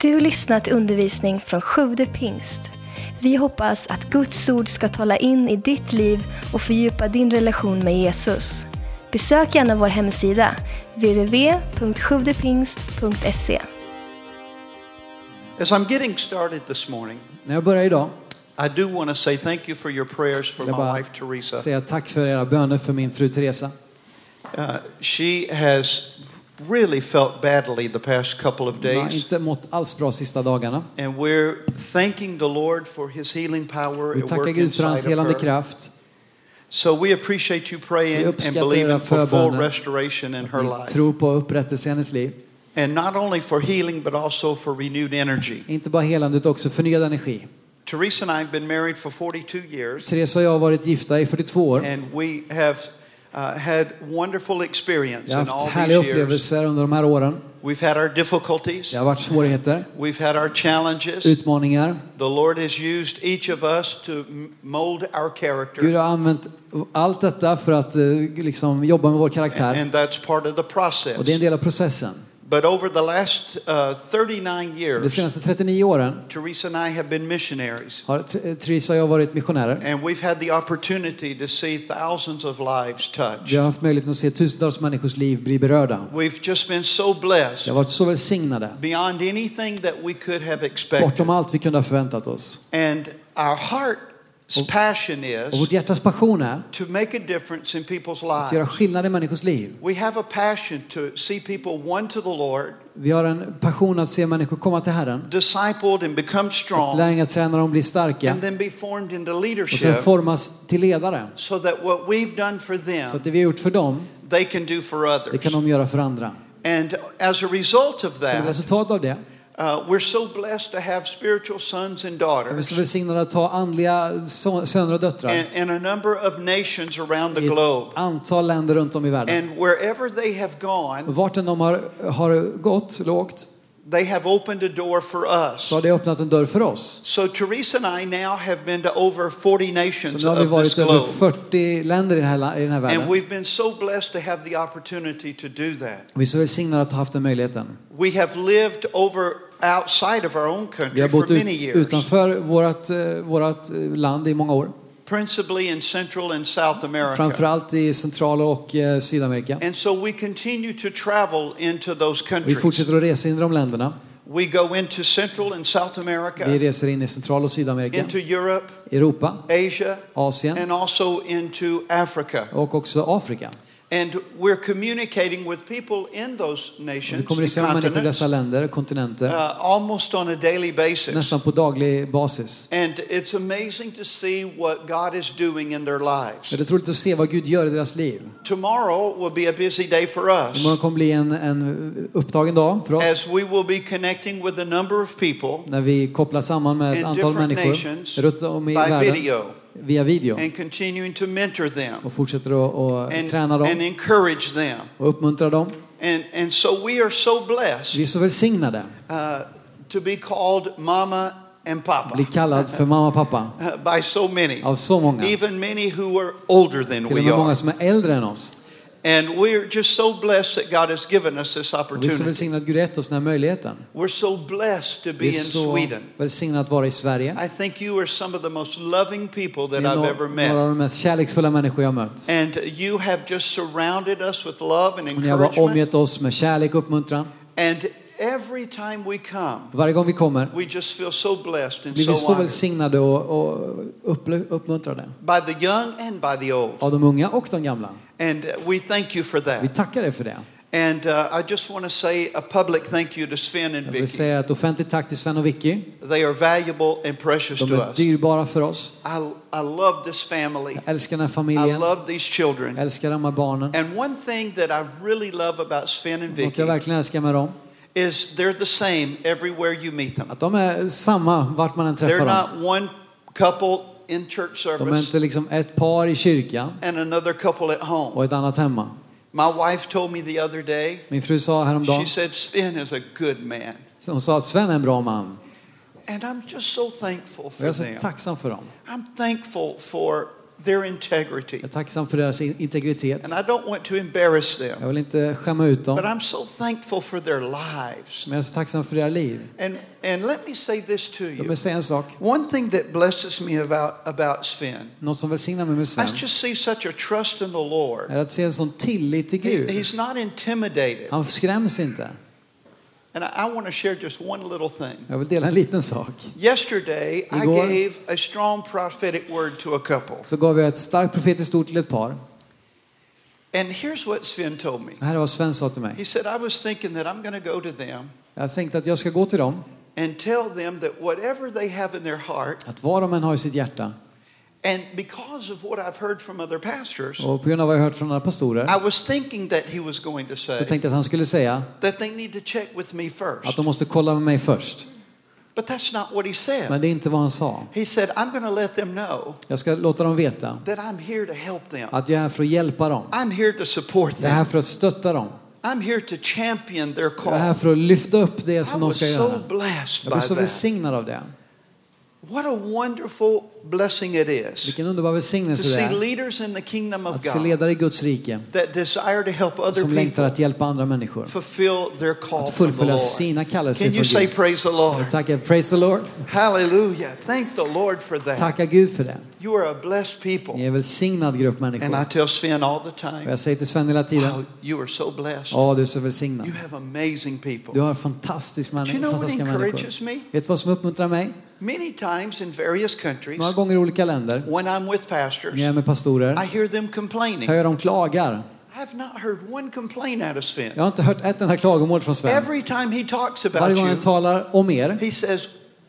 Du har lyssnat till undervisning från Sjude pingst. Vi hoppas att Guds ord ska tala in i ditt liv och fördjupa din relation med Jesus. Besök gärna vår hemsida, www.sjuvdepingst.se. As I'm getting started this morning, När jag börjar idag I do want to say thank you for your prayers for my wife Teresa. säga tack för era böner för min fru Teresa. Uh, she has really felt badly the past couple of days, inte mått alls bra sista dagarna. and we're thanking the Lord for His healing power Vi tackar Gud för hans helande kraft. So we appreciate you praying and believing for full restoration in her life, tror på upprättelse i hennes liv. and not only for healing but also for renewed energy. Inte bara helande utan också förnyad energi. Teresa and I have been married for 42 years, Teresa och jag har varit gifta i 42 år. and we have had wonderful experience Jag har in all haft these härliga years. upplevelser under de här åren. We've had our difficulties. Det har varit svårigheter, We've had our challenges. utmaningar. The Lord has used each of us to m- mold our Gud character. har använt allt detta för att eh, liksom, jobba med vår karaktär. And that's part of the process. Och det är en del av processen. But over the last uh, 39 De years, senaste 39 åren Teresa and I have been missionaries. har Teresa och jag varit missionärer. And we've had the opportunity to see thousands of lives Vi touched. har haft möjlighet att se tusentals människors liv bli berörda. We've just been so Vi blessed har varit så välsignade, beyond anything that we could have expected. bortom allt vi kunde ha förväntat oss. And our passion Och vårt is hjärtas passion är to make a difference in people's att göra lives. skillnad i människors liv. We have a passion to see people won to the Lord, Vi har en passion att se människor komma till Herren, discipled and become att strong, lärjungaträna dem bli starka and then be formed into och sen formas till ledare. so that what we've done for Så them, att det vi har gjort för dem, they can do for det kan de göra för andra. And as a result of Som ett resultat av det uh, we're so blessed to have spiritual sons and är vi daughters så välsignade att ha andliga söner och döttrar in, in a number of nations around the globe. antal länder runt om i världen. And wherever they have gone, vart de har, har gått, lågt, they have opened a door for us. så har det öppnat en dörr för oss. So Teresa and I now have been to over 40 Så nations nu har vi varit över globe. 40 länder i den här, i den här And världen. we've been so blessed to have the opportunity to do that. Vi är så välsignade att ha haft den möjligheten. We have lived over outside of our own Vi country har for bott ut, many years, utanför vårt, eh, vårt eh, land i många år. principally in Central and South America. Framförallt i Central och eh, Sydamerika. And so we continue to travel into those Vi countries. fortsätter att resa in i de länderna. We go into Central and South Vi America, reser in i Central och Sydamerika, into Europe, Europa, Asia, Asien and also into Africa. och också Afrika. And we're communicating with people in those Vi nations, kommunicerar med människor i dessa länder kontinenter uh, almost on a daily basis. nästan på daglig basis. And it's amazing to see what God is doing in their lives. Det är roligt att se vad Gud gör i deras liv. Tomorrow will be a busy day for us Imorgon kommer bli en, en upptagen dag för oss as we will be connecting with a number of people när vi kopplar samman med ett antal människor nations runt om i by världen video via video and continuing to mentor them och fortsätter att, att and, träna and dem encourage them. och uppmuntra dem. And, and so we are so blessed Vi är så välsignade uh, to be called mama and papa bli kallad för mamma och pappa by so many, av så många. even many who are older than Till och we med många are. som är äldre än oss. And we're just so blessed that God has given us this Och vi är så opportunity. välsignade att Gud gett oss den här möjligheten. We're so blessed to be in Sweden. välsignade att vara i Sverige. I think you are some of the most loving people that I've ever några av met. de mest kärleksfulla människor jag mött. And you have just surrounded us with love and Och ni har encouragement. omgett oss med kärlek och uppmuntran. And every time we come, Varje gång vi kommer we just feel so blessed and blir vi so så välsignade och, och uppmuntrade. by the young and by the old. Av de unga och de gamla. And we thank you for Vi that. tackar er för det. And uh, I just want to say a public thank you to Sven and Jag vill Vicky. säga ett offentligt tack till Sven och Vicky. They are valuable and precious De to är us. dyrbara för oss. I, I love this family. Jag älskar den här I familjen. love these children. Jag älskar de här barnen. And one thing that I really love about Sven and Något jag Vicky verkligen älskar med dem, is they're the same everywhere you meet them. att de är samma vart man än They're träffar dem. not one couple in church De är service inte liksom ett par i kyrkan and another couple at home. och ett annat hemma. My wife told me the other day, Min fru sa häromdagen, she said, Sven is a good man. hon sa att Sven är en bra man. And I'm just so thankful Och jag for är så them. tacksam för dem. I'm thankful for their integrity. Jag är tacksam för deras integritet. And I don't want to embarrass them, Jag vill inte skämma ut dem. but I'm so thankful for their lives. Men jag är så tacksam för deras liv. And, and let me say this to Låt you. mig säga en sak. One thing that blesses me about, about Sven, Något som välsignar mig med I Sven just see such a trust in the Lord. är att se en sån tillit till He, Gud. he's not intimidated. Han skräms inte. And I, I want to share just one little thing. Jag vill dela en liten sak. Yesterday, I Igår- gave a strong prophetic word to a couple. Så gav jag ett starkt profetiskt ord till ett par. And here's what Sven told me. Här är vad Sven sa till mig. He said, I was thinking that I'm going to go to them Jag tänkte att jag ska gå till dem, and tell them that whatever they have in their heart, att vad de än har i sitt hjärta, and because of what I've heard from other pastors, och på grund av vad jag hört från andra pastorer, I was thinking that he was going to så say tänkte jag att han skulle säga that they need to check with me att first. de måste kolla med mig först. But that's not what he said. Men det är inte vad han sa. He said, I'm going to let them know Jag ska låta dem veta that I'm here to help them. att jag är här för att hjälpa dem. I'm here to support Jag är här them. för att stötta dem. I'm here to champion their Jag är här call. för att lyfta upp det I som de was ska so göra. blessed Jag blir så välsignad av det. What a wonderful blessing it is Vilken underbar to välsignelse det see är leaders in the kingdom of att se God ledare i Guds rike that desire to help other som längtar people att hjälpa andra människor. fulfill their call Att fullfölja sina kallelser Can you från say Gud. praise the Lord? Tackar, praise the Lord. Hallelujah. Thank the Lord for that. Tacka Gud för det. You are a blessed Ni people. är en välsignad grupp And I människor. tell Sven all the Och time, jag säger till Sven hela wow, tiden, you are so blessed. ja du är så välsignad. You have amazing Du people. har you människor, know what fantastiska människor. me? Vet du vad som uppmuntrar mig? Many times in various countries, Några gånger i olika länder, when I'm with pastors, när jag är med pastorer, I hear them complaining. hör jag dem klagar. I have not heard one complaint out of Sven. Jag har inte hört ett enda klagomål från Sven. Every time he talks Varje about gång you, han talar om er he says,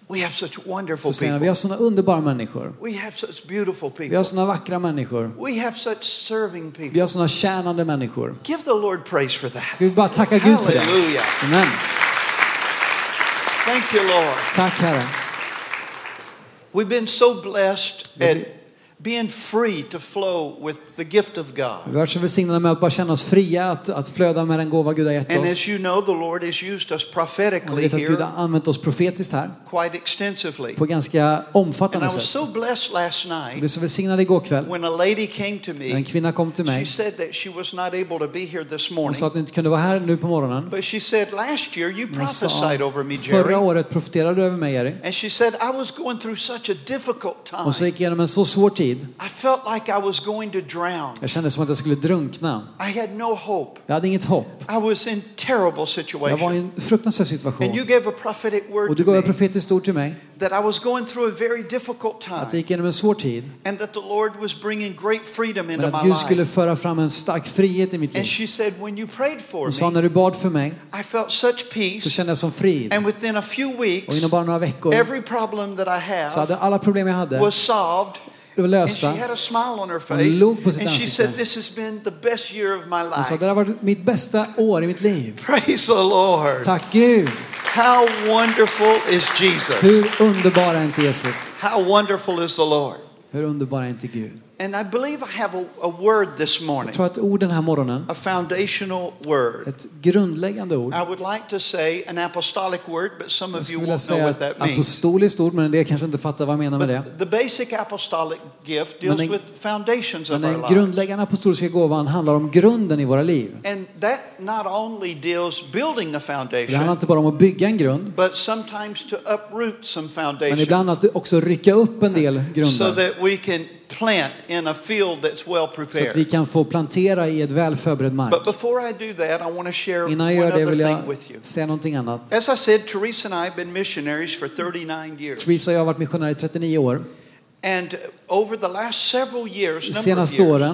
We have such wonderful så han, vi people. har sådana underbara människor. We have such beautiful Vi har people. sådana vackra människor. We have such serving Vi people. har sådana tjänande människor. Give the Lord praise for that. Ska vi bara tacka Gud för det? Amen. Thank you, Lord. Tack Herre. We've been so blessed at being free to flow with the gift of God. så välsignade med att bara känna oss fria att, att flöda med den gåva Gud har gett And oss. as you know, the Lord has used us Jag prophetically att Gud here har använt oss profetiskt här quite extensively. på ganska And I omfattande was sätt. so blessed last Jag night blev så välsignad igår kväll when a lady came to när en me. kvinna kom till She mig. said that she was not able to be here this Hon morning. sa att hon inte kunde vara här nu på morgonen. But she said, Last year you Hon prophesied over me, förra Jerry. året profeterade du över mig Jerry. And she said, I was going through such a difficult Och så time. gick jag igenom en så svår tid. I felt like I was going to drown. Jag kände som att jag skulle drunkna. I had no hope. Jag hade inget hopp. I was in terrible Jag var i situation. en fruktansvärd And situation. you gave a prophetic Och word du to gav ett me profetiskt ord till mig. that I was going through a very difficult Att jag time gick igenom en svår tid. and that the Lord was bringing great freedom Men into att my Gud skulle life. föra fram en stark frihet i mitt And liv. she said, When you prayed for Hon sa me, när du bad för mig I felt such så peace. kände jag som frid. And within a few Och weeks, inom bara några veckor every problem that I så hade have alla problem jag hade was solved. Var And she lösta. had a smile on her Hon log på sitt And ansikte. said, This has been the best year of my Hon sa det har varit mitt bästa år i mitt liv. Praise the Lord. Tack Gud. How wonderful is Jesus? Hur underbar är inte Jesus? How wonderful is the Lord? Hur underbar är inte Gud? And I believe I have a, a word this morning, Jag tror att ord den här morgonen, a foundational word. ett grundläggande ord. I would like to say an apostolic word, but some of you won't know what that means. apostoliskt ord, men en del kanske inte fattar vad jag menar med det. The basic apostolic gift deals den- with foundations of our den lives. grundläggande apostoliska gåvan handlar om grunden i våra liv. And that not only deals building a Det handlar foundation, inte bara om att bygga en grund, but sometimes to uproot some men ibland foundations att också rycka upp en del so grunder. that we can plant in a field that's well Så att vi prepared. kan få plantera i ett väl förberedd mark. But before I do that, I want to share Innan jag gör det vill jag säga någonting annat. As I said, Teresa and I have been missionaries for 39 years. Theresa och jag har varit missionär i 39 år. And over the last several years, number of years,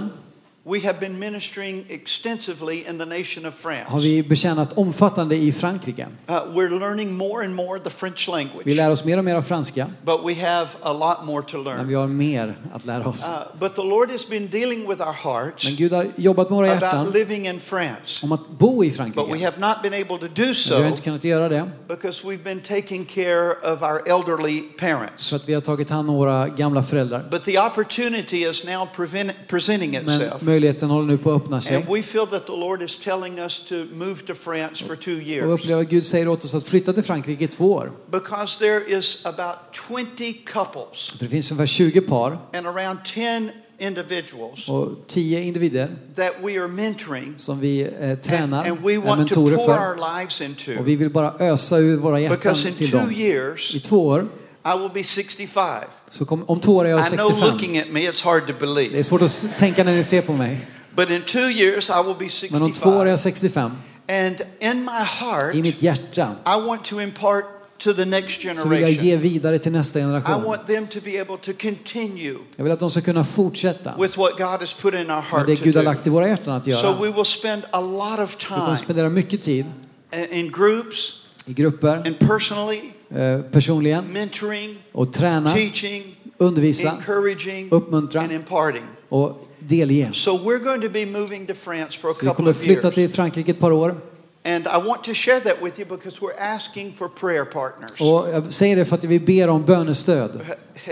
we have been ministering extensively in the nation of har France. vi betjänat omfattande i Frankrike. Uh, we're learning more and more the French Vi language, lär oss mer och mer av franska, but we have a lot more to men learn. vi har mer att lära oss. Uh, but the Lord has been dealing with our hearts Men Gud har jobbat med våra about hjärtan living in France. om att bo i But we Frankrike. have not been able to do Men vi har so inte kunnat göra det because we've been taking care of our elderly parents. för att vi har tagit hand om våra gamla föräldrar. But the opportunity is now presenting Men itself. Möjligheten håller nu på att öppna And sig. we feel that the Lord is telling us to move to France for two Och years. upplever att Gud säger åt oss att flytta till Frankrike i två år. Because there is about 20 couples För det finns ungefär 20 par and around 10 individuals och tio individer that we are mentoring som vi eh, and, tränar, and we är want to mentorer pour för. our lives into. Och vi vill bara ösa ur våra hjärtan till dem. years, I två år, I will be 65. så kom, om två år är jag I know 65. looking at me, it's hard to Det believe. är svårt att tänka när ni ser på mig. But in two years, I will be Men om två år är 65. jag 65. And in my heart, I mitt hjärta I want to impart to the next så vill jag generation. ge vidare till nästa I generation. want them to be able to continue Jag vill att de ska kunna fortsätta with what God has put in our med heart det to Gud har lagt i våra hjärtan att So göra. we will spend a lot of Vi kommer time spendera mycket tid in groups i grupper, and personally, eh, personligen, mentoring, och träna, teaching, undervisa encouraging, Uppmuntra. and imparting. och delge. So we're going to be moving to France for a Så vi couple kommer of flytta years. till Frankrike ett par år. And I want to share that with you because we're asking for prayer partners. Och jag säger det för att vi ber om bönestöd.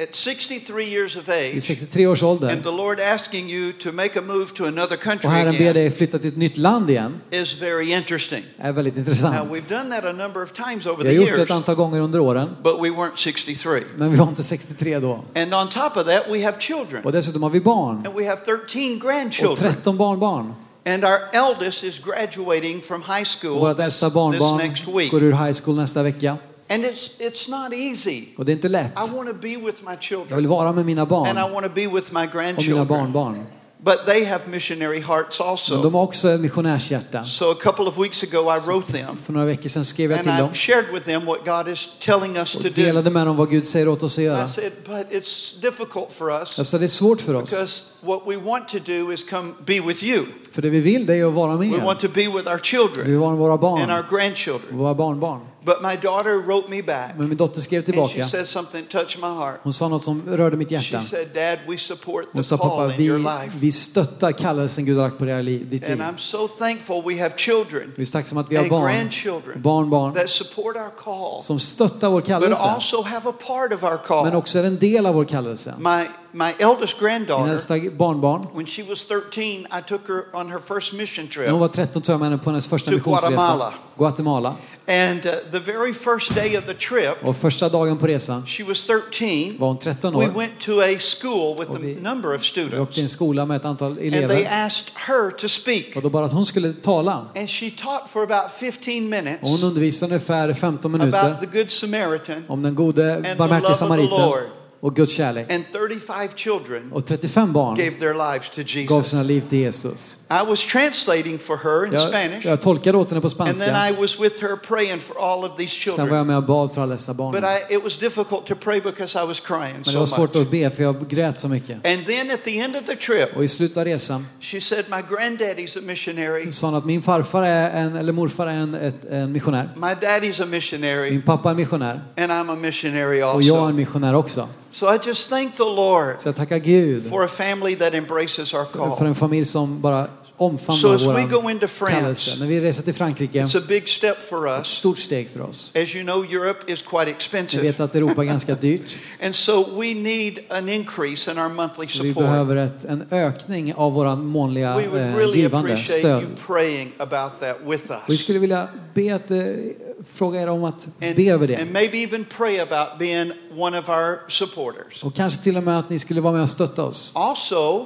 At 63 years of age, 63 års and ålder. the Lord asking you to make a move to another country Och Herren ber dig flytta till ett nytt land igen. is very interesting. är väldigt Now, intressant. we've done that a number of times over Vi the har gjort det years, ett antal gånger under åren. but we weren't 63. Men vi var inte 63 då. And on top of that, we have children, Och dessutom har vi barn. and we have 13 Och grandchildren. 13 barnbarn. And our eldest is graduating from high school vårt äldsta barnbarn går ur high school nästa vecka. And it's, it's not easy. Och det är inte lätt. I want to be with my Jag children, vill vara med mina and barn I want to be with my och mina grandchildren. barnbarn. But they have missionary hearts Men also. de har också missionärshjärta. So a couple of weeks ago, I wrote them, För några veckor sedan skrev jag and till dem I shared with them what God is telling us to do. delade med dem vad Gud säger åt oss att I göra. said, but it's difficult for us Jag sa det är svårt för oss. because what we want to do is come be with you. För det vi vill det är att vara med We er. want to be with our Vi children vill vara med våra and our barn grandchildren. våra barnbarn. But my daughter wrote me back, Men min dotter skrev and she tillbaka. said something touched my heart. Hon sa något som rörde mitt She hjärta. said, Dad, we support Hon the sa call pappa, vi, vi stöttar kallelsen Gud har lagt på era liv, ditt And. I'm so thankful we have children Vi är tacksamma att vi har barn, barnbarn that support our call, som stöttar vår but kallelse. also have a part of our Men call. också är en del av vår kallelse. My, my eldest Min granddaughter, äldsta barnbarn, when she was 13, I took her on her first mission när hon trip. var 13 tog jag med henne på hennes första missionsresa. Guatemala. Guatemala. And uh, the very first day of the trip, Och första dagen på resan she was 13. var hon 13 We år. went to a school with Och a vi- number of Vi åkte students, till en skola med ett antal and they elever. asked her to speak. Och då bara att hon skulle tala. And she taught for about 15 minutes Och hon undervisade ungefär 15 minuter about the Good Samaritan om den gode the love barmhärtige of the samariten Lord. Och Guds kärlek. and 35 children Och 35 barn gave their lives to gav Jesus. sina liv till Jesus. I was translating for her in Jag, Spanish, jag tolkade åt henne på and then spanska. I was with her praying for all of these Sen var jag med och bad för alla dessa barn. But I, it was difficult to pray because I was crying Men det var svårt att be för jag grät så mycket. And then at the end of the trip, Och i slutet av resan she said, My granddaddy's a missionary, sa hon att min farfar är en, eller morfar är en, ett, en missionär. my daddy's a missionary, Min pappa är missionär. and I'm a missionary Och jag är en also. missionär också. So I just thank the Lord Så jag tackar Gud for a family that embraces our för call. en familj som bara So omfamnar as we go vår into kallelse. France, När vi reser till Frankrike, it's a big step for ett us. stort steg för oss. As you know, Europe is quite expensive. vet att Europa är ganska dyrt. And so we need an increase in our monthly Så vi support. behöver ett, en ökning av vår månliga We would eh, really givande, appreciate stöd. you praying about that with vi us. skulle vilja be att, eh, fråga er om att And, be över det. and maybe even pray about being one of our supporters. Och kanske till och med att ni skulle vara med och stötta oss. Also,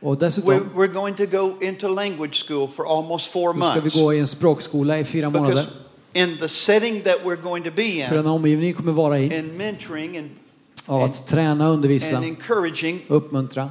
Och dessutom we're going to go into language school for almost four så ska vi months. gå i en språkskola i fyra månader. in the setting that we're going to be För den in, omgivning vi kommer vara i, in mentoring and, av att träna, undervisa, and encouraging, uppmuntra,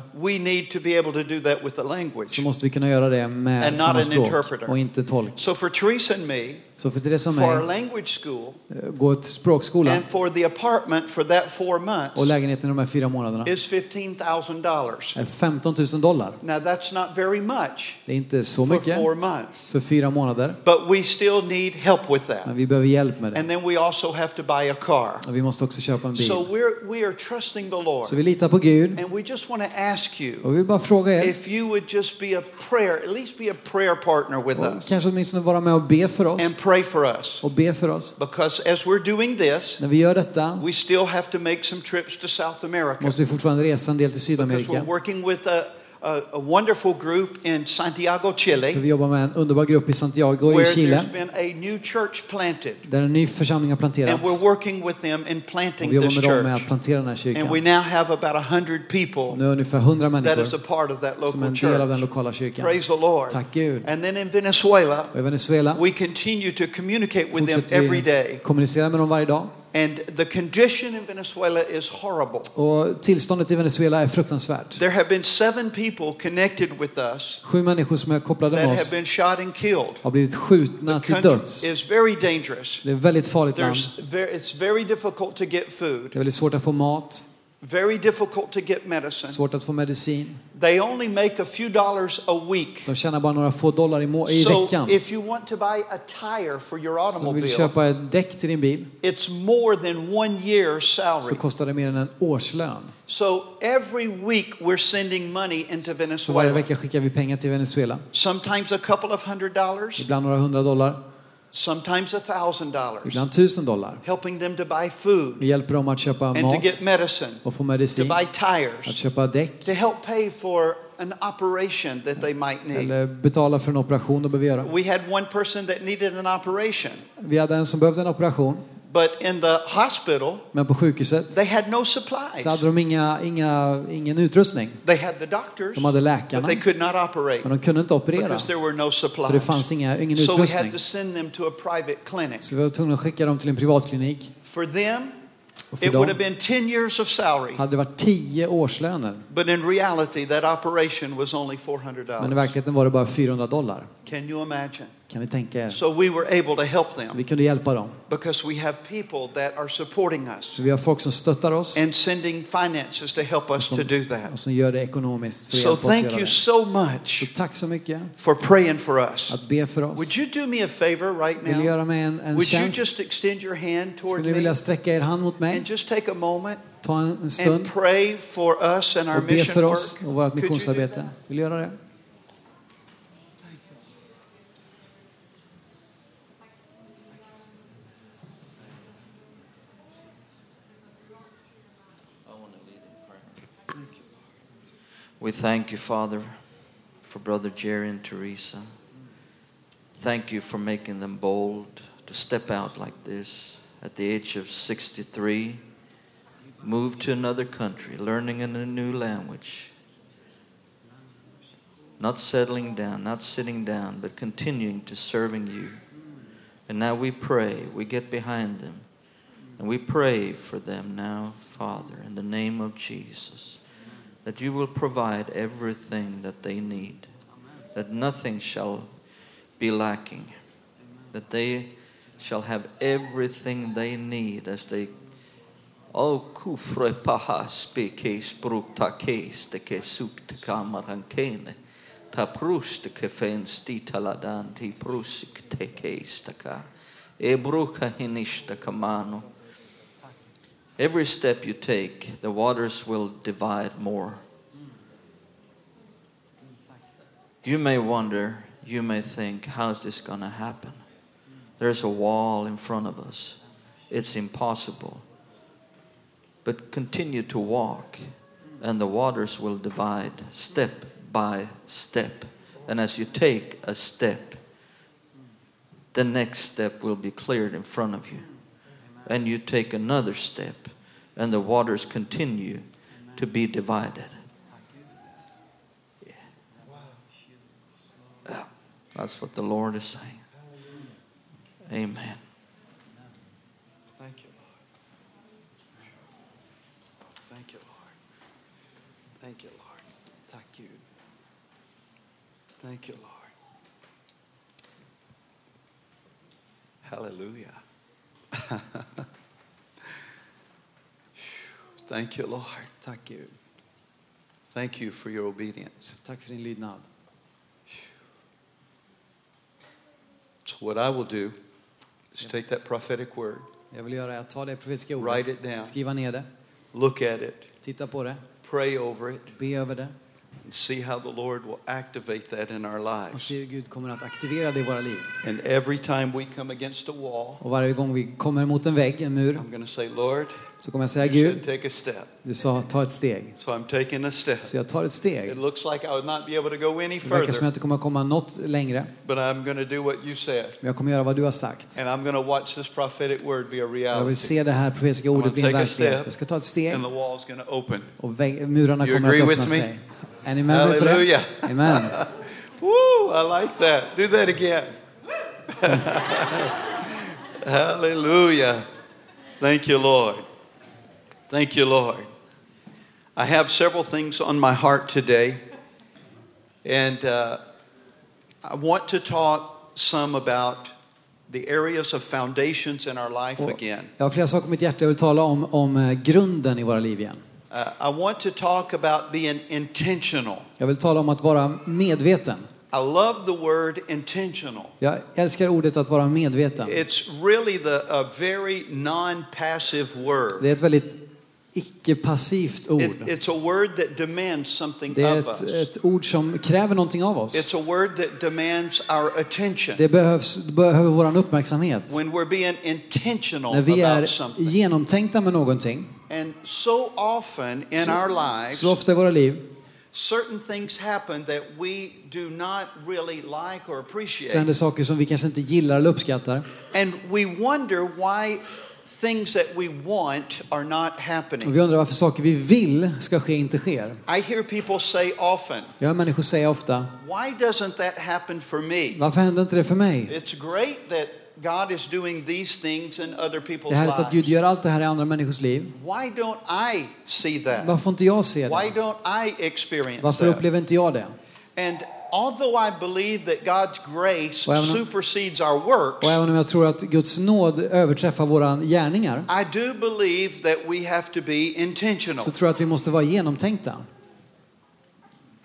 så måste vi kunna göra det med And samma språk och inte tolk. So for Teresa and me, Så för Therese och for language school, eh, gå till språkskola and for the apartment for that four och months lägenheten i de här fyra månaderna is $15,000. är 15 000 dollar. Now that's not very much Det är inte så for mycket four months, för fyra månader, but we still need help with men that. vi behöver hjälp med det. And then we also have to buy a car. Och vi måste också köpa en bil. So we're, we are trusting the Lord. Så vi litar på Gud And we just want to ask you och vi vill bara fråga er, if you would just be a prayer, at least be a prayer partner with och us kanske åtminstone vara med och be för and oss. Pray for us. Och be för oss. Because as we're doing this, När vi gör detta we still have to make some trips to South America måste vi fortfarande resa en del till because we're Sydamerika. working with a, a, a wonderful group in Santiago, Chile, vi jobbar med en underbar grupp i Santiago i where Chile. there's been a new church planted. Där en ny församling har And planterats. we're working with them in Och planting vi jobbar med dem med att plantera den här And kyrkan. we now have about 100 Nu people är ungefär 100 that is a människor part of that som är en local del av den church. lokala kyrkan. Praise the Lord. Tack Gud. And then in Venezuela, Och i Venezuela we continue to communicate with them fortsätter every vi day. kommunicera med dem varje dag. And the condition in Venezuela is horrible. Och tillståndet i Venezuela är fruktansvärt. There have been seven people connected with us Sju människor som är kopplade that med have oss been shot and killed. har blivit skjutna till döds. is very dangerous. Det är väldigt farligt land. It's very difficult to get food, Det är väldigt svårt att få mat, very difficult to get medicine. svårt att få medicin. They only make a few dollars a week. De tjänar bara några få dollar i, må- i So veckan. if you want to buy a tire for your Så om du vill automobile, köpa ett däck till din bil it's more than one year's så salary. kostar det mer än en årslön. So every week we're sending money into Så varje Venezuela. vecka skickar vi pengar till Venezuela. Sometimes a couple of hundred dollars, Ibland några hundra dollar, sometimes a thousand dollars, ibland tusen dollar. helping them to buy food Vi hjälper dem att köpa and to mat get medicine, och få to medicin, buy att tires, köpa däck to help pay for an operation that they might need. eller betala för en operation de behöver göra. We had one person that needed an operation, Vi hade en som behövde en operation, but in the hospital, men på sjukhuset they had no så supplies. hade de inga, inga, ingen utrustning. They had the doctors, De hade but läkarna, they could not operate men de kunde inte operera. because there were no För det supplies. fanns inga, ingen So we had utrustning. to send them to a private clinic. Så vi var tvungna att skicka dem till en privatklinik. For them, Och för it would have dem been 10 years of salary, hade det varit tio årslöner. but in reality, that operation was only Men i $400. verkligheten var det bara 400 dollar. Can you imagine? Kan ni tänka er? So we were able to help Så them vi kunde hjälpa dem. because we have people that are supporting us Så vi har folk som stöttar oss and sending finances to help us to do och that. som gör det ekonomiskt för att So hjälpa oss thank you det. so much Så tack så mycket for praying for us. att be för Would oss. you do me a favor right Vill du now? göra mig en, en Would you tjänst? just extend your hand toward Skulle ni me vilja sträcka er hand mot mig? and just take a moment Ta en, en and stund pray for us and our och be för oss och vårt you missionsarbete. Vill du göra det? We thank you, Father, for Brother Jerry and Teresa. Thank you for making them bold to step out like this at the age of 63, move to another country, learning in a new language, not settling down, not sitting down, but continuing to serving you. And now we pray, we get behind them, and we pray for them now, Father, in the name of Jesus that you will provide everything that they need, that nothing shall be lacking, that they shall have everything they need as they Oh, kufre paha speke spruk ta kes te ke suk te kamaran kene. Ta prus te ke fen sti taladan ti prusik te kes ta ka. E bruka hinish ta kamano. Every step you take, the waters will divide more. You may wonder, you may think, how's this going to happen? There's a wall in front of us. It's impossible. But continue to walk, and the waters will divide step by step. And as you take a step, the next step will be cleared in front of you. And you take another step, and the waters continue to be divided. Yeah. That's what the Lord is saying. Amen. Thank you, Lord. Thank you, Lord. Thank you, Lord. Tack Gud. Thank you, Lord. Hallelujah. Thank you, Lord. Tack Gud. Thank you for your obedience. Tack för din lydnad. So, what I will do is take that prophetic word, Jag vill göra är att ta det profetiska Write ordet, it down. skriva ner det, look at it, titta på det, pray over it, be över det and see how the Lord will activate that in our och lives. se hur Gud kommer att aktivera det i våra liv. And every time we come against a wall, Och varje gång vi kommer mot en vägg, en mur, I'm going to say, Lord, så kommer jag säga Gud, du sa ta ett steg. So I'm taking a step. Så jag tar ett steg. It looks like I would not be able to go any Det verkar som jag inte kommer komma något längre. but I'm going to do what you said. Men jag kommer göra vad du har sagt. And I'm going to watch this prophetic word be a Jag vill se det här profetiska ordet bli en verklighet. Jag ska ta ett steg And the wall's going to open. och murarna You kommer att öppna with me? sig. Är ni med mig på det? Amen. Woo, I like that. Do that again. Hallelujah. Thank you, Lord. Thank you, Lord. I have several things on my heart today, and uh, I want to talk some about the areas of foundations in our life again. jag har flera saker på mitt hjärta. Jag vill tala om, om eh, grunden i våra liv igen. Uh, I want to talk about being intentional. Jag vill tala om att vara medveten. I love the word intentional. Jag älskar ordet att vara medveten. It's really the, a very non-passive word. Det är ett väldigt icke-passivt ord. It, it's a word that demands something Det är of us. ett, ett ord som kräver någonting av oss. It's a word that demands our attention. Det behövs, behöver vår uppmärksamhet. When we're being intentional När vi är genomtänkta med någonting, And so often in our lives, så ofta i våra liv, certain things happen that we do not really like or så appreciate. händer saker som vi kanske inte gillar eller uppskattar. And we wonder why things that we want are not Och happening. vi undrar varför saker vi vill ska ske inte sker. I hear people say often, Jag hör människor säga ofta, why doesn't that happen for me? varför händer inte det för mig? It's great that God is doing these things in other Det people's är härligt att Gud gör allt det här i andra människors liv. Why don't I see that? Varför inte jag se Why det? don't I experience Varför upplever inte jag det? And although I believe that God's grace Och även supersedes our works, Och även om jag tror att Guds nåd överträffar våra gärningar, I do believe that we have to be intentional. så tror jag att vi måste vara genomtänkta.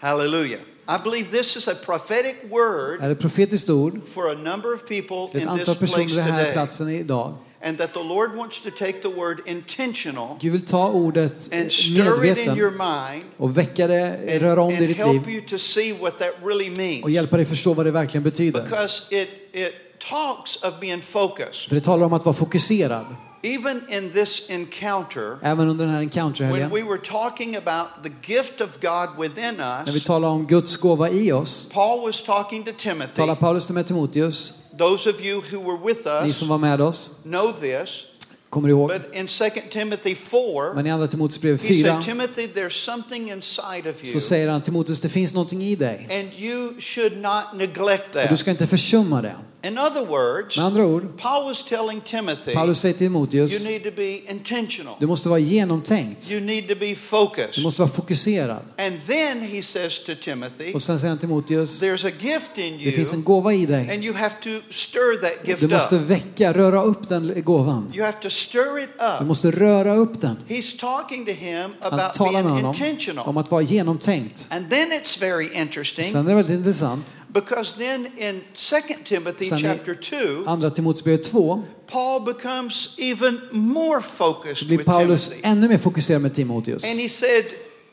Hallelujah. I believe this is a prophetic word Är ett profetiskt ord for a number of people till ett antal personer den här platsen idag. And that the Lord wants to take the word intentional Gud vill ta ordet and stir it in medveten your mind och väcka det, and, röra om det i and ditt help liv you to see what that really och means. hjälpa dig förstå vad det verkligen betyder. Because it, it talks of being focused. För det talar om att vara fokuserad. Even in this encounter, Även under den här when we were talking about the gift of God within när vi us, talar om Guds gåva i oss, Paul was talking to Timothy. talar Paulus till Timoteus, Those of you who were with ni us som var med oss, know this. Kommer ihåg. But in 2 Timothy 4, Men i andra Timoteus brev he 4 said, Timothy, there's something inside of så you, säger han Timoteus, det finns någonting i dig and you should not neglect och du that. ska inte försumma det. In other words, Med andra ord, Paul was telling Timothy, Paulus säger till you Timoteus, need to be intentional. du måste vara genomtänkt. You need to be Du focused. måste vara fokuserad. And then he says to Timothy, Och sen säger han till Timoteus, there's a gift in det finns en you, gåva i dig. and you have to stir that Du gift måste up. väcka, röra upp den gåvan. You have to Du up. måste röra upp den. He's talking to him Han talar med honom intentional. om att vara genomtänkt. And then it's very interesting Sen är det väldigt intressant. because then in 2 Timothy chapter 2, Andra Timoteusbrevet 2 Paul becomes even more focused så blir Paulus ännu mer fokuserad med Timoteus. And he said,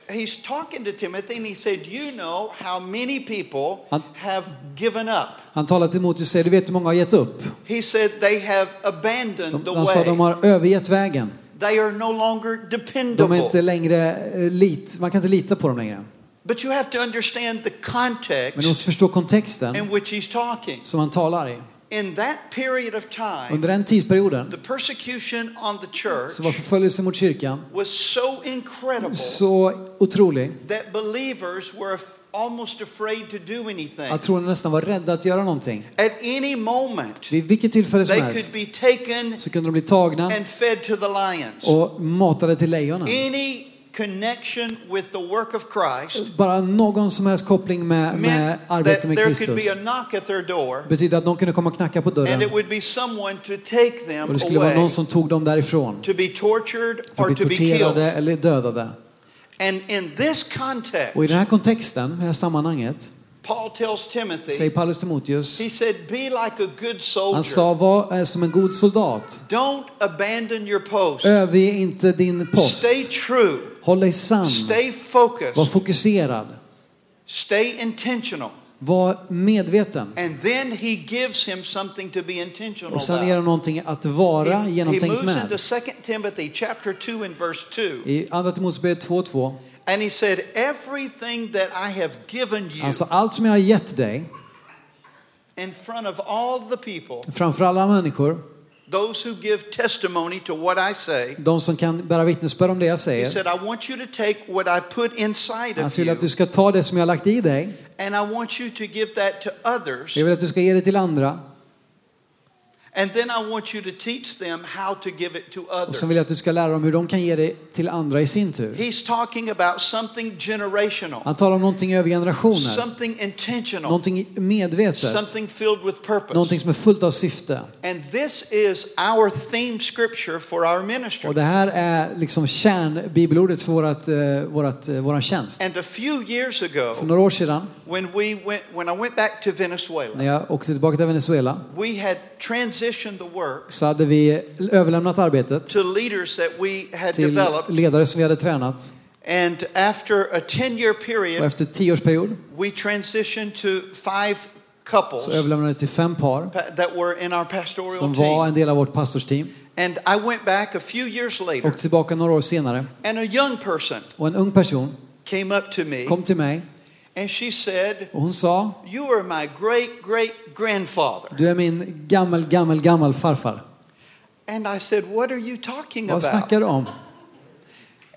he's talking to Timothy and he said, You know how many people Han- have given up. Han talar till Timoteus och säger, du vet hur många har gett upp? He said they have abandoned De, the han sa de way. har övergett vägen. They are no longer De är dependable. inte längre eh, lit, man kan inte lita på dem längre. But you have to understand the Men du måste context förstå kontexten in which he's talking. som han talar i. In that period of time, Under den tidsperioden the persecution on the church så var förföljelsen mot kyrkan was so incredible så otrolig that believers were almost afraid to do anything. att troende nästan var rädda att göra någonting. At any moment, Vid vilket tillfälle som they could helst be taken så kunde de bli tagna and fed to the lions. och matade till lejonen. Any connection with the work of Christ Bara någon som helst koppling med, med meant that arbete med Kristus be a knock at their door betyder att någon kunde komma och knacka på and dörren it would be someone to take them och det skulle vara någon som tog dem därifrån to be tortured or to be torterade killed. eller dödade. And in this context, Och i den här kontexten, i det här sammanhanget, Paul tells säger Timothy, Paulus Timoteus, he said, be like a good han soldier. sa var eh, som en god soldat. Don't abandon your post. Överge inte din post. Stay true. Håll dig sann. Stay Var focused. fokuserad. Stay intentional. Var medveten. And then he gives him something to be intentional Och sen ger han någonting att vara He, he genomtänkt moves into med. 2 Timothy chapter 2 and verse 2. I Andra Timoteusbrevet 2.2. And he said, Everything that I have given you sa allt som jag har gett dig in front of all the people, framför alla människor, those who give testimony to what I say, de som kan bära vittnesbörd om det jag he säger. said, I want you to take what I put inside Han of vill you att du ska ta det som jag har lagt i dig. and I want you to give that to others. Jag vill att du ska ge det till andra. And then I want you to teach them how to give it to Och others. sen vill jag att du ska lära dem hur de kan ge det till andra i sin tur. He's talking about something generational, Han talar om någonting över generationer. something intentional, Någonting medvetet. something filled with purpose. Någonting som är fullt av syfte. And this is our theme scripture for our ministry. Och det här är liksom kärnbibelordet för vårat, eh, vårat, eh, våran tjänst. And a few years För ago, några år sedan, when we went, when I went back to Venezuela, när jag åkte tillbaka till Venezuela, we had transitioned så hade vi överlämnat arbetet to leaders that we had till developed. ledare som vi hade tränat. And after a 10 year Och period, efter tio års period we transitioned to five couples så överlämnade jag till fem par pa- that were in our pastoral som var en del av vårt pastorsteam. And I went back a few years later, Och tillbaka några år senare. and a young person Och en ung person came up to me kom till mig and she said, och hon sa You are my great great grandfather. Du är min gammel, gammel, gammal farfar. And I said, What are you talking Vad about? snackar du om?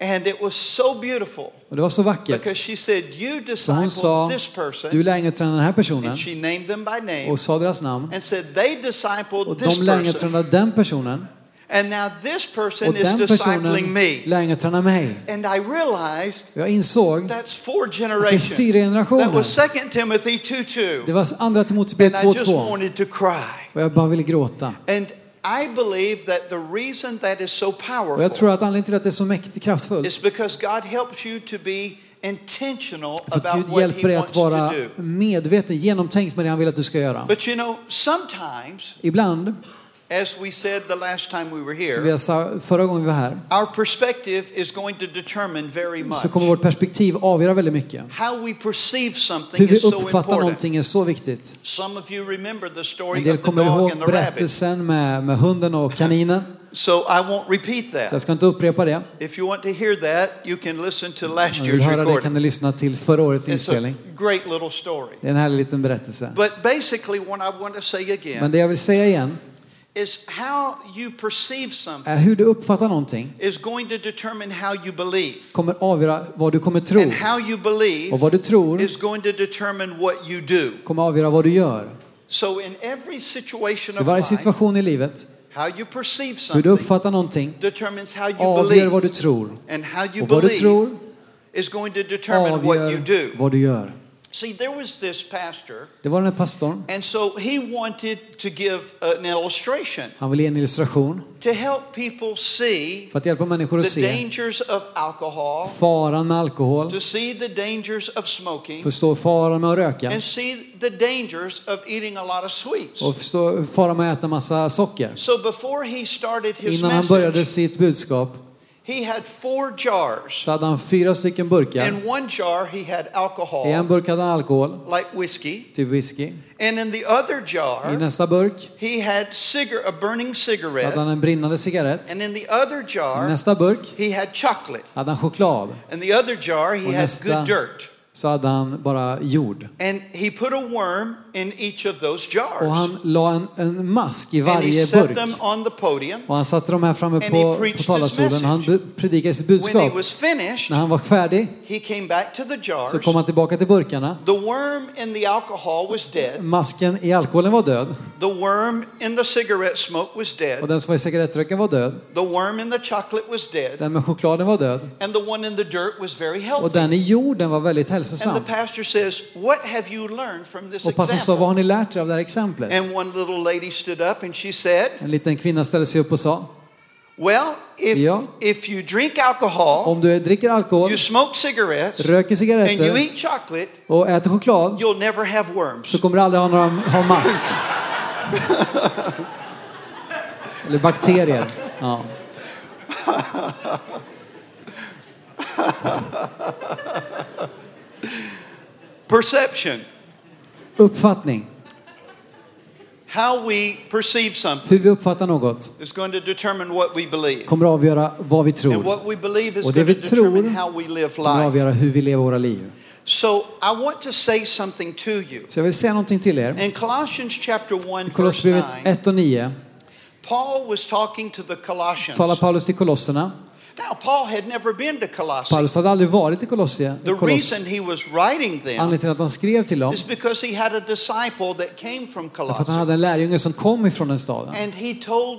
And it was so beautiful Och det var så because vackert. she said, You discipled sa, this person. du lärjungatränade den här personen And she named them by name och sa deras namn. and said, They discipled Och de lärjungatränade den personen. And now this person is discipling me. lärjungatränar mig. And I realized Jag insåg that's four att det är generations. fyra That was generationer. 2 Timothy 2 2. Det var andra Timoteusbrevet And I just 2.2. wanted to cry. Och jag bara ville gråta. And I believe that the reason that is so Och jag powerful tror att anledningen till att det är så mäktigt kraftfullt is because God helps you to be intentional för about Gud what hjälper dig att vara medveten, genomtänkt med det han vill att du ska göra. But you know, sometimes, Ibland, as we said the last time we were vi here, sa förra gången vi var här, our perspective is going to determine very much. så kommer vårt perspektiv avgöra väldigt mycket. How we perceive Hur something vi is so uppfattar important. någonting är så viktigt. Some of you remember the story En del of the kommer dog ihåg and the rabbit. berättelsen med, med hunden och kaninen. So I won't repeat Så jag that. ska inte upprepa det. If you want to hear that, you can listen to last Om du year's höra det kan recording. du lyssna till förra årets It's inspelning. a great little story. Det är en härlig liten berättelse. But basically, what I want to say Men again det jag vill säga igen is how you perceive something är hur du uppfattar någonting is going to determine how you believe. kommer avgöra vad du kommer tro. And how you believe Och vad du tror is going to determine what you do. kommer avgöra vad du gör. So, in every situation Så i of varje life, situation i livet, how you perceive hur du something uppfattar någonting determines how you avgör vad du believe. tror. And how you Och vad du tror is going to determine what you avgör do. vad du gör. See, there was this pastor, Det var den här pastorn. and so he wanted to give an illustration Han ville ge en illustration to help people see för att hjälpa människor att the se dangers of alcohol, faran med alkohol, to see the dangers of smoking, förstå faran med att röka and see the dangers of eating a lot of sweets. och förstå faran med att äta massa socker. So before he started his Innan han började sitt budskap he had four jars. så hade han fyra stycken burkar. In one jar, he had I en alcohol, burk hade han alkohol, like whiskey, typ whisky. and in the other I jar, nästa burk he had cigar- a burning hade cigarette, han en brinnande cigarett. and in the other I jar, nästa burk he had chocolate. hade han choklad. In the other jar, he had good dirt. Så hade han bara jord. And he put a worm in each of those Och jars. han la en, en mask i And he varje set burk. them on the podium. Och han satte de här framme på, på talarstolen. Han predikade sitt When he budskap. was finished, När han var färdig he came back to the jars. så kom han tillbaka till burkarna. The worm in the alcohol was dead. Masken i alkoholen var död. The worm in the cigarette smoke was Och dead. den som var i cigarettröken var död. The worm in the chocolate was dead. Den med chokladen var död. And the one in the dirt was very Och healthy. den i jorden var väldigt And hälsosam. the pastor says, What have you learned from this Och pastorn sa, vad har ni lärt er av det här exemplet? And one little lady stood up and she said, En liten kvinna ställde sig upp och sa, Well, if, Ja. if you drink alcohol, om du dricker alkohol, you smoke cigarettes, röker and you cigaretter eat chocolate, och äter choklad you'll never have worms. så kommer du aldrig ha, några, ha mask. Eller bakterier. Ja. Perception. Uppfattning, How we perceive something hur vi uppfattar något, is going to determine what we believe. kommer att avgöra vad vi And tror. what we believe is Och det going to vi tror determine how we live kommer att life. avgöra hur vi lever våra liv. So I want to say something to you. Så jag vill säga någonting till er. In Colossians chapter 1, I verse Kolosserbrevet 9, 1 och 9 Paul was talking to the Colossians. talar Paulus till kolosserna. Now, Paul had never been to Colossae. Paulus hade aldrig varit i Kolossie. The reason he was writing them Anledningen till att han skrev till dem is because he had a disciple that came from för att han Colossae. hade en lärjunge som kom ifrån den staden. And he told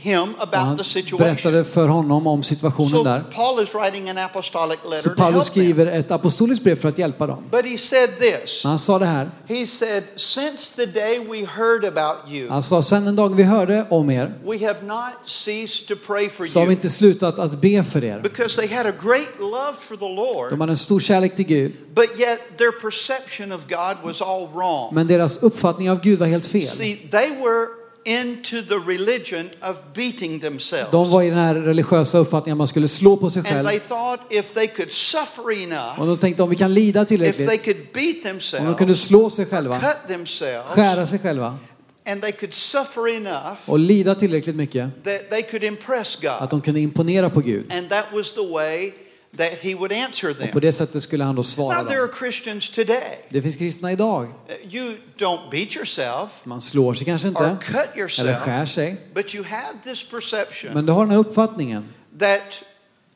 him about the situation. berättade för honom om situationen So där. Paul is writing an apostolic Så letter to Paulus skriver ett apostoliskt brev för att hjälpa dem. But he said this. Men han sa det här. He said, Since the day we heard about you, Han sa, sen den dagen vi hörde om er we have not ceased to pray for så har vi inte slutat att be för er. Because they had a great love for the De Lord, hade en stor kärlek till Gud, but yet their perception of God was all wrong. men deras uppfattning av Gud var helt fel. See, they were into the religion of beating themselves. De var i den här religiösa uppfattningen att man skulle slå på sig And själv. they thought if they could suffer enough, Och de tänkte om vi kan lida if they tillräckligt, could beat om de kunde themselves, slå sig själva, cut themselves, skära sig själva and they could suffer enough och lida tillräckligt mycket that they could impress att God. de kunde imponera på Gud. And that was the way that he would answer Och på them. det sättet skulle han då svara Now there are dem. Christians today. Det finns kristna idag. Uh, You don't beat yourself Man slår sig kanske or inte, cut eller yourself, skär sig. but you have this perception Men du har den här uppfattningen that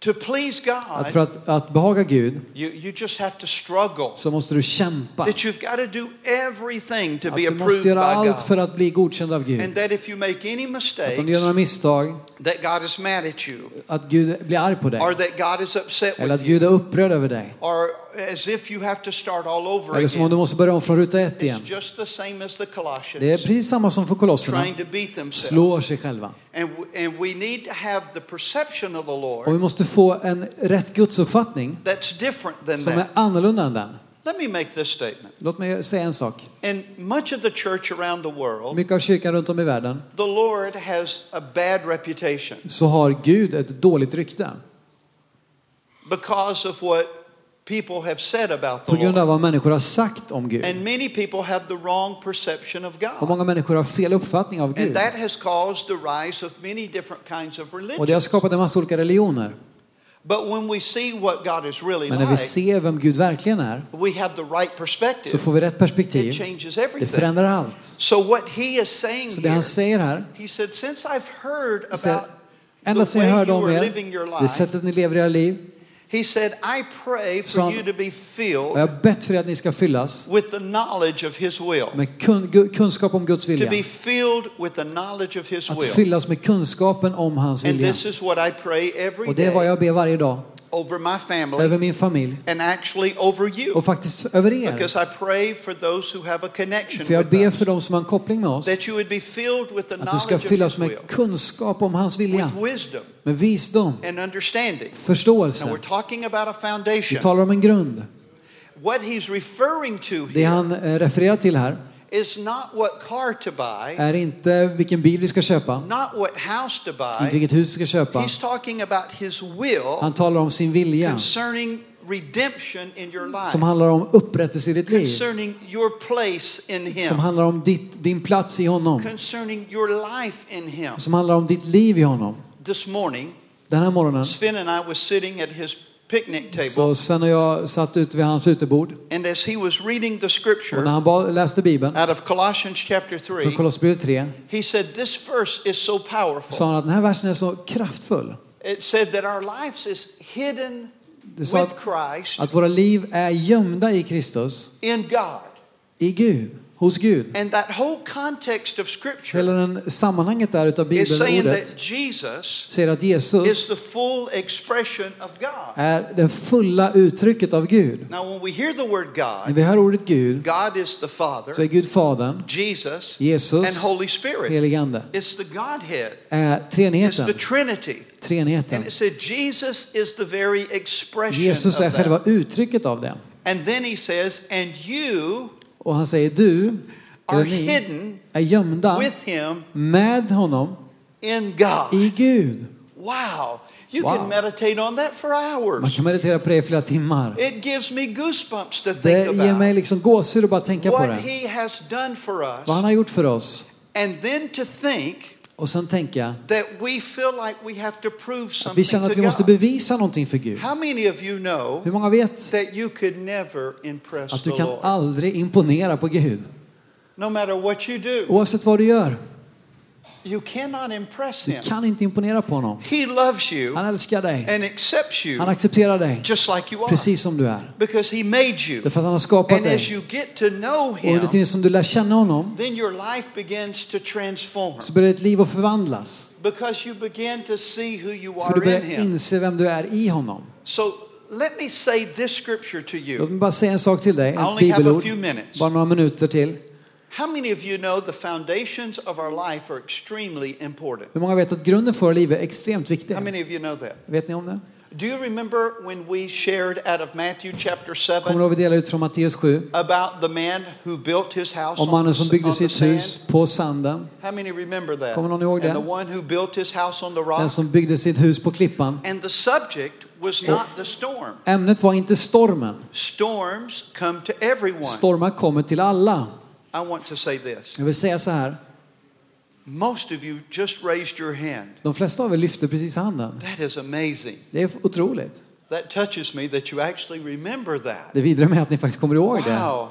to please att för God, att, att behaga Gud you, you just have to struggle. så måste du kämpa. That you've got to do everything to Att be du måste göra allt God. för att bli godkänd av Gud. And that if you make any Att om du gör några mistakes, misstag, that God is mad at you, att Gud blir arg på dig. or that God is upset Eller att with you, Gud är upprörd över dig. or as if you have to start all over Eller som om du again. måste börja om från ruta ett It's igen. just the same as the Det är Colossians precis samma som för kolosserna. Slår sig själva. And, w- and we need to have the perception of the Och vi måste få en rätt gudsuppfattning that's different than som är annorlunda än den. Let me make this statement. Låt mig säga en sak. In much of the church around the world, Mycket av kyrkan runt om i världen the Lord has a bad reputation så har Gud ett dåligt rykte. because of what people have said about the På grund av vad människor har sagt om Gud. And many people have the wrong perception of Och God. många människor har fel uppfattning av And Gud. that has caused the rise of many different kinds of Och det har religions. skapat en massa olika religioner. But when we see what God is really Men när vi ser vem Gud verkligen är we have the right så perspective. får vi rätt It perspektiv. changes Det everything. förändrar allt. So what he is saying Så det han säger här, he said, since I've heard så about ända sedan jag hörde om er, det sättet ni lever era liv, he said, I pray for han- you to be filled jag bett för att ni ska fyllas with the knowledge of his will. med kun, kunskap om Guds To vilja. be filled with the knowledge of his Att will. fyllas med kunskapen om hans And vilja. this is what I pray every Och det är vad jag ber varje dag. Over my family Över min familj. and actually over you. Och faktiskt över er. Because I pray for those who have a connection För jag ber för dem som har en koppling med oss. That you would be filled with the Att du ska fyllas med kunskap om hans vilja. With wisdom Med visdom. and understanding. Now Förståelse. we're talking about a Vi foundation. talar om en grund. What he's referring to Det here han eh, refererar till här is not what car to buy, är inte vilken bil vi ska köpa. not what house to Inte buy. vilket hus vi ska köpa. He's talking about his will Han talar om sin vilja. concerning redemption in your life, Som handlar om upprättelse i ditt liv. concerning your place in Som him, handlar om ditt, din plats i honom. concerning your life in him. Som handlar om ditt liv i honom. This morning, Den här morgonen Sven and I was sitting at his picnic table, så Sven och jag satt ute vid hans utebord. and as he was reading the Och när scripture han läste Bibeln out of Colossians chapter från 3, Kolosserbrevet 3 he said, This verse is so sa powerful. han att den här versen är så kraftfull. It said that our lives is hidden Det sa with att, Christ att våra liv är gömda i Kristus, in God. i Gud, hos Gud. And that whole context of scripture Hela den sammanhanget där utav is saying bibelordet that Jesus säger att is Jesus the full expression of God. är det fulla uttrycket av Gud. Now, when we hear the word När God, vi hör ordet Gud God is the så Father, är Gud Fadern, Jesus, and Jesus, Holy Spirit. helig Ande. It's the Godhead. Är It's the treenigheten, Trinity. treenigheten. And it said Jesus is the very expression Jesus är of själva that. uttrycket av det. And then he says, and you Och han säger du, are hidden är gömda with him med honom in God. i Gud. Wow, you Wow. can meditate on that for Man hours. kan meditera på det i flera timmar. It gives me goosebumps to Det think ger mig liksom gåshud att bara tänka på det. he has done for Vad han us. har gjort för oss. And then to think Och sen to prove att vi känner att vi måste bevisa någonting för Gud. Hur många vet att du kan aldrig imponera på Gud? Oavsett vad du gör. You cannot impress Du him. kan inte imponera på honom. He loves you Han älskar dig. and accepts you Han accepterar dig just like you are precis som du är. because he made you. Därför att han har skapat And as dig. you get to know Och him, det tiden som du lär känna honom then your life begins to transform så börjar ditt liv att förvandlas. because you begin to see who you För du are in börjar him. inse vem du är i honom. So let me say this scripture to Låt you. mig bara säga en sak till dig. Ett bibelord. Bara några minuter till. How many of you know the foundations of our life are extremely important? Hur många vet att grunden för våra liv är extremt viktig? How many of you know that? Vet ni om det? Do you remember when we shared out of Matthew chapter Kommer 7 du ihåg vi delade ut från Matteus 7? about the man who built his house Om mannen som byggde sitt hus på sanden. How many remember that? Kommer någon ihåg and det? the one who built his house on the Den rock. som byggde sitt hus på klippan. And the subject was not the storm. Ämnet var inte stormen. Storms come to everyone. Stormar kommer till alla. I want to say this. Jag vill säga så här. Most of you just raised your hand. De flesta av er lyfte precis handen. That is amazing. Det är otroligt. That touches me that you actually remember that. Det vidare med att ni faktiskt kommer ihåg det. Wow.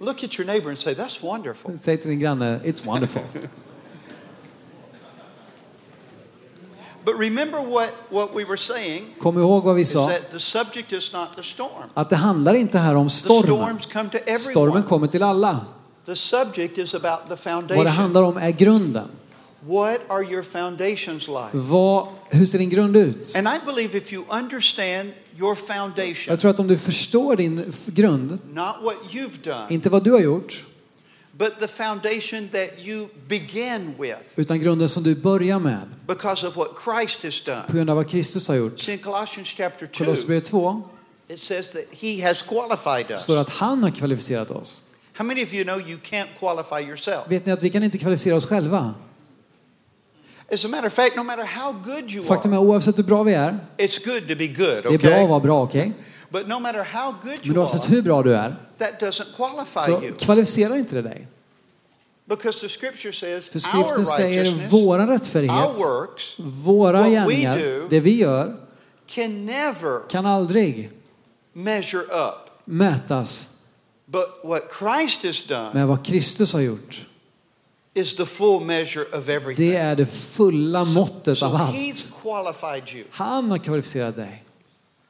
Look at your neighbor and say, That's wonderful. Säg till din granne, it's wonderful. But remember what, what we were saying Kom ihåg vad vi sa. that the subject is not the storm. Att det handlar inte här om The stormen. storms come to Stormen kommer till alla. The subject is about the Vad det foundation. handlar om är grunden. What are your foundations like? Vad, hur ser din grund ut? And I believe if you understand your foundation, Jag tror att om du förstår din grund, not what you've done, inte vad du har gjort, but the foundation that you began with utan grunden som du börjar med because of what Christ has på done. grund av vad Kristus har gjort. In Colossians chapter 2, Kolosserbrevet 2 it says that He has qualified us. står att han har kvalificerat oss. How many of you know you can't qualify yourself? Vet ni att vi kan inte kvalificera oss själva? As a matter of fact, no matter how good you Faktum are, är oavsett hur bra vi är, it's good to be good, det är bra att okay? vara bra, okej? But no matter how good Men you oavsett are, hur bra du är, that doesn't qualify så you. kvalificerar inte det dig. Because the scripture says För our skriften säger our rättfärdighet, works våra gärningar, do- det vi gör, can never kan aldrig measure up. mätas But what Christ has done med vad Kristus har gjort. is the full measure of everything. Det är det fulla måttet so av allt. he's qualified you. Han har kvalificerat dig.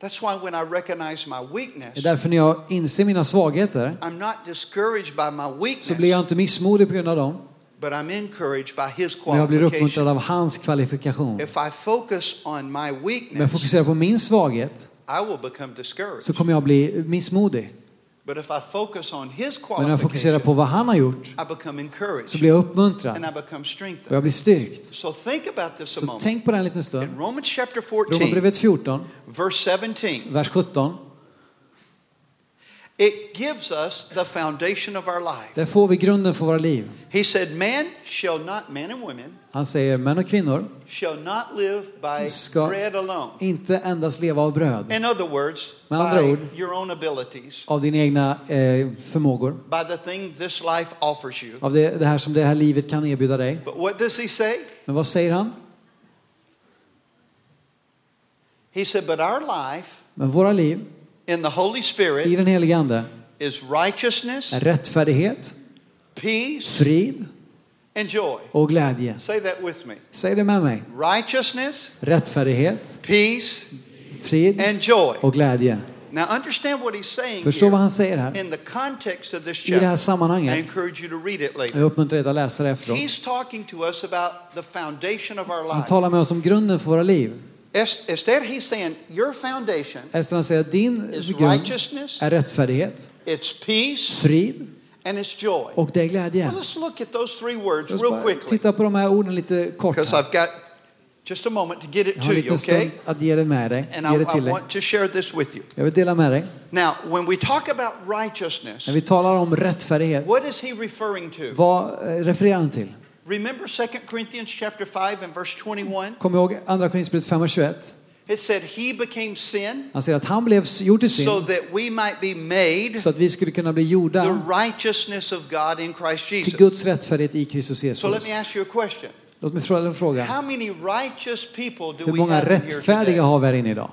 That's why when I recognize my Det är weakness, därför när jag inser mina svagheter I'm not discouraged by my så weakness, blir jag inte missmodig på grund av dem. but I'm encouraged by his Men jag blir uppmuntrad av hans kvalifikation. If I focus on my Om jag weakness, fokuserar på min svaghet I will become discouraged. så kommer jag bli missmodig. But if I focus on his Men när jag fokuserar på vad han har gjort I become encouraged så blir jag and uppmuntrad I become och jag blir styrkt. So think about this a Så moment. tänk på det en liten stund. In Romans chapter 14, Romarbrevet 14, verse 17, vers 17. It gives us the foundation of our life. Där får vi grunden för våra liv. He said, Man shall not, men and women, Han säger män och kvinnor shall not live by Ska- bread alone. inte endast leva av bröd, In other words, Med andra by ord- your own abilities, av dina egna eh, förmågor, by the things this life offers you. av det, det här som det här livet kan erbjuda dig. But what does he say? Men vad säger han? He said, But our life Men våra liv in the Holy i Spirit den helige Ande is righteousness, är rättfärdighet, peace, frid and joy. och glädje. Say that with me. Säg det med mig. Righteousness, Rättfärdighet, peace, frid and joy. och glädje. Now understand what he's saying Förstå vad han säger här. in the context of this I det här chapter. I sammanhanget. encourage you to read it later. Jag uppmuntrar er att läsa det efteråt. He's talking to us about the foundation of our Han talar med oss om grunden för våra liv. Es- Instead, he's saying your foundation Ester han säger din is grund righteousness, är rättfärdighet, it's peace, frid and it's joy. och det är glädje. Well, let's look at those three words Låt oss real bara quickly titta på de här orden lite kort. because Här. I've got just a moment to get it Jag har to en you, liten stund okay? att ge det med dig. And Ge det I till dig. want to share this with you. Jag vill dela med dig. Now, when we talk about righteousness, När vi talar om rättfärdighet, what is he referring to? vad eh, refererar han till? Remember 2 Corinthians chapter 5 and verse 21? Kom ihåg Andra Korinthierbrevet 5 och 21. It said he became sin Han säger att han blev gjord till so synd that we might be made så att vi skulle kunna bli the gjorda righteousness of God in Christ till Jesus. Guds rättfärdighet i Kristus So let Jesus. me ask you a question. Låt mig fråga en fråga. How many righteous people do Hur we många rättfärdiga har vi här inne idag?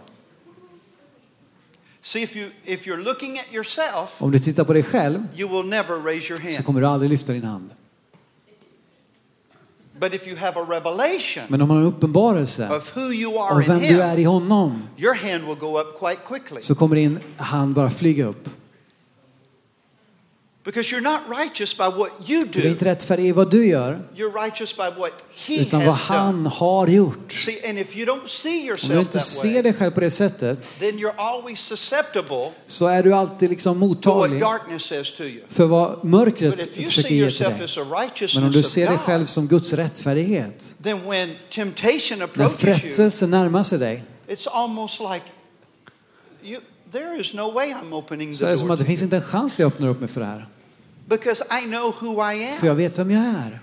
See, if, you, if you're looking at yourself, Om du tittar på dig själv you will never raise your så hand. kommer du aldrig lyfta din hand. But if you have a revelation Men om man har en uppenbarelse of who you are av in vem du är i honom your hand will go up quite quickly. så kommer din hand bara flyga upp. Because you're not righteous by what you För det är do, inte rättfärdig i vad du gör you're righteous by what He utan vad has done. han har gjort. See, and if you don't see Om du yourself inte ser dig själv på det sättet then you're always susceptible så är du alltid liksom mottaglig för vad mörkret försöker ge till yourself dig. Men om du ser dig själv som Guds rättfärdighet, then when temptation när approaches you, frestelsen närmar sig dig it's almost like you, there is no way I'm opening så är the det som att det finns inte en chans att jag öppnar upp mig för det här. Because I know who I För am. jag vet vem jag är.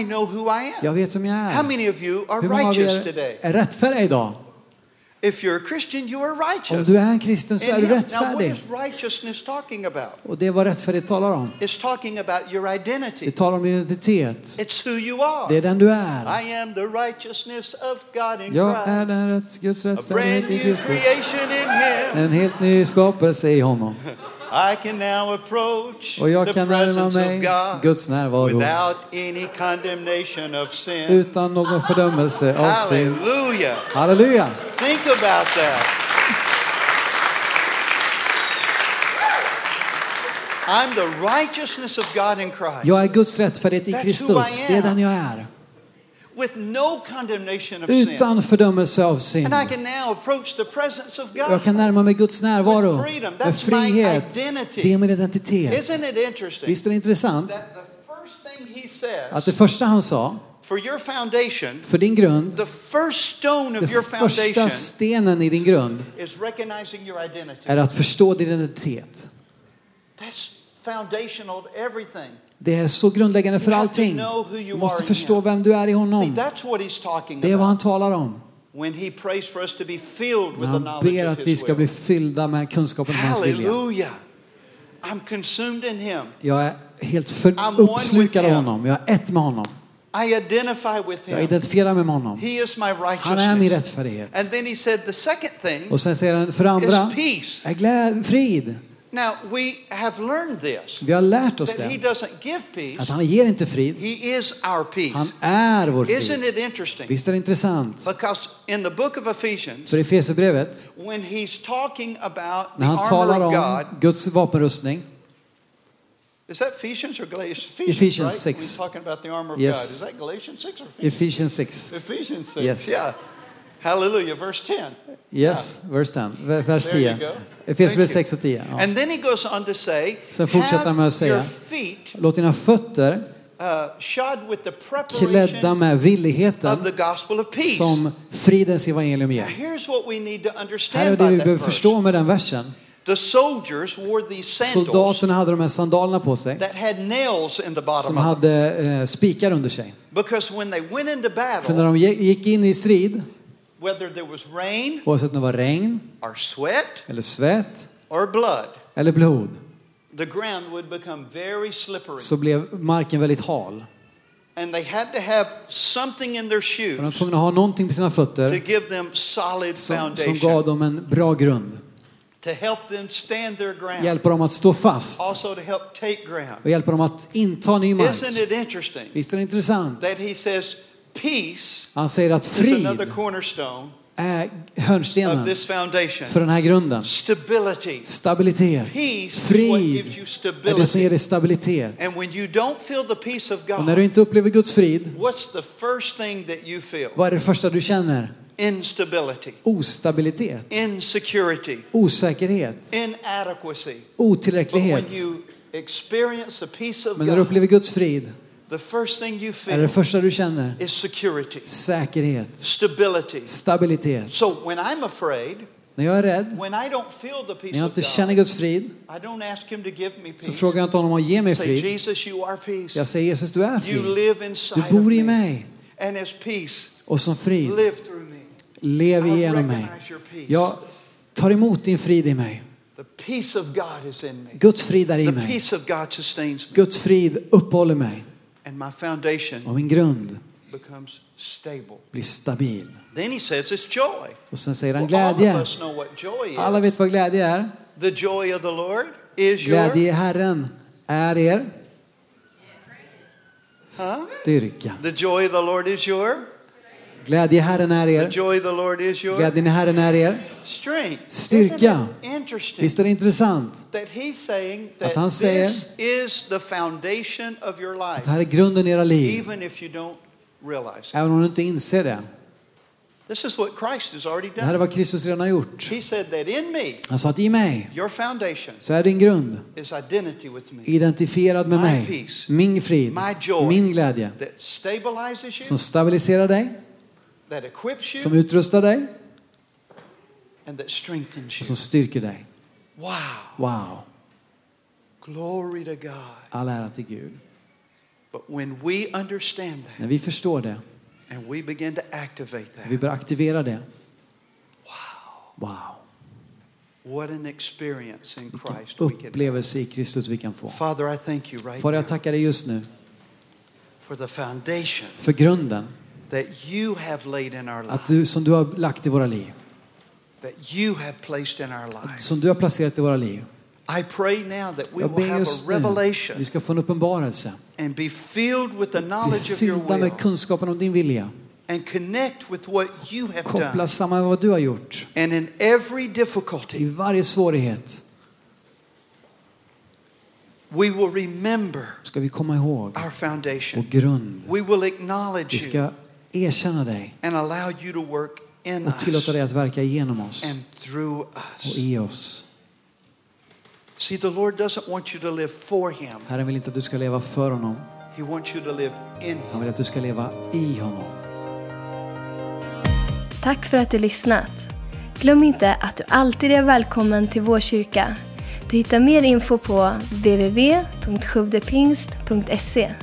I know who I am. Jag vet vem jag How är. many of you are Hur många av righteous er today? är rättfärdiga idag? If you're a Christian, you are Om righteous. du är en kristen så är du. Now, what rättfärdig. is righteousness talking about? Och det är vad rättfärdighet talar om. It's talking about your Det identity. talar om din identitet. It's who you are. Det är den du är. I am the righteousness of God in Jag är Christ. den rätt, Guds A brand rättfärdighet i new Kristus. creation in Him. En helt ny skapelse i honom. I can now approach Och jag kan närma mig Guds närvaro without any condemnation of sin. utan någon fördömelse av synd. Halleluja! Think about that. I'm the righteousness of God in Christ Jag är Guds rättfärdighet i Kristus. Det är den jag är. Utan fördömelse av synd. Jag kan närma mig Guds närvaro med frihet. Det är min identitet. Isn't it interesting Visst är det intressant that the first thing he att det första han sa, for your foundation, för din grund, den första stenen i din grund är att förstå din identitet. Det är så grundläggande för allting. Du måste förstå vem du är i honom. Det är vad han talar om. När han ber att vi ska bli fyllda med kunskapen om hans vilja. Jag är helt för uppslukad av honom. Jag är ett med honom. I identify with Jag him. identifierar mig med honom. He is my Han är min rättfärdighet. And then he said the second thing Och sen säger han för andra, är glädje, frid. Now, we have learned this Vi har lärt oss that he doesn't give Att peace, han ger inte frid. he is our peace. Han är vår Isn't frid. it interesting? Visst är det intressant? Because in the book of Ephesians, För i Efesierbrevet, when he's talking about the armor of God, Guds vapenrustning, is that Ephesians or Galatians? Ephesians right? 6. We're talking about the armor of Yes. God. Is that Galatians 6 or Ephesians? Ephesians 6. Ephesians 6. Yes. Yeah. Hallelujah. Verse 10. Yes, verse 10, v- vers There you 10. go. Efesierbrevet Thank 6 och 10. Ja. And then he goes on to say, Sen fortsätter han med att säga, feet Låt dina fötter uh, klädda med of villigheten the gospel of peace. som fridens evangelium ger. here's what we need to Här är det vi behöver förstå med den versen. The soldiers wore these sandals Soldaterna hade de här sandalerna på sig that had nails in the bottom som hade eh, spikar under sig. Because when they went into För när battle, de gick in i strid, whether there was rain oavsett om det var regn or sweat eller svett or blood, eller blod, the ground would become very slippery. så blev marken väldigt hal. And they had to have something in their Och de var shoes tvungna att ha någonting på sina to fötter give them solid som, som gav dem en bra grund. to help them stand their ground, Hjälpa dem att stå fast also to help take ground. och hjälpa dem att inta ny mark. Isn't it interesting Visst är det intressant? that he says Han säger att frid är hörnstenen för den här grunden. Stability. Stabilitet. Frid gives you är det som ger dig stabilitet. And when you don't feel the peace of Och när du inte upplever Guds frid, what's the first thing that you feel? vad är det första du känner? Instability, Ostabilitet, insecurity, osäkerhet, inadequacy. But when otillräcklighet. you experience the peace of Men när du upplever Guds frid the first thing you är det feel första du känner is security, säkerhet, stability. stabilitet. So when I'm afraid, När jag är rädd, when I don't feel the när jag inte känner Guds frid, I don't ask Him to give me så frågar jag inte honom att ge mig frid. Jesus, you are peace. Jag säger Jesus, du är You frid. live inside Du bor i mig. And as peace, Och som frid, live through me. lev igenom mig. Jag tar emot din frid i mig. The peace of God is in me. Guds frid är i mig. Guds frid uppehåller mig. And my foundation Och min grund becomes stable. blir stabil. Then he says it's joy. Och sen säger han Well, all of glädje. us know what joy Alla vet vad glädje är. The joy of the Lord is Glädje i Herren är er Huh? styrka. The joy of the Lord is your Glädje Herren är the er. joy of the Lord is your Glädjen i Herren är er. strength. Styrka. Visst är det intressant? that he's saying Att han säger- this is the foundation of your Att det här är grunden i era liv. even if you don't realize it. Även om du inte inser det. This is what Christ has already Det här är done. vad Kristus redan har gjort. He said that in me, Han sa att i mig your foundation så är din grund is identity with me, identifierad med My mig. peace. Min frid, My joy. min glädje. that stabilizes you, Som stabiliserar dig, som you, utrustar dig and that strengthens och som styrker dig. Wow. Wow, Glory to God. all ära till Gud. But when we understand that När vi förstår det, and we begin to activate vi that, bör aktivera det. wow, Wow, what an experience in vilken Christ have. upplevelse i Kristus vi kan få. Father, I thank you right jag tackar dig just nu for the foundation för grunden that you have laid in our att lives, du, som du har lagt i våra liv. that you have placed in our lives. Som du har placerat i våra liv. I pray now that we Jag will ber have just a nu, revelation vi ska få en uppenbarelse. and be filled with the Bli knowledge of your fyllda will med kunskapen om din vilja. and connect with what you have Koppla done. samman med vad du har gjort. And in every I difficulty, varje svårighet we will remember ska vi komma ihåg our foundation. vår grund. We will acknowledge Vi you ska erkänna dig and allow you to work in och tillåta dig att verka genom oss and through och us. i oss. See, the Lord doesn't want you to live for Him, Herren vill inte att du ska leva för honom. He wants you to live in Han Him. vill att du ska leva i honom. Tack för att du lyssnat. Glöm inte att du alltid är välkommen till vår kyrka. Du hittar mer info på www.sjuvdepingst.se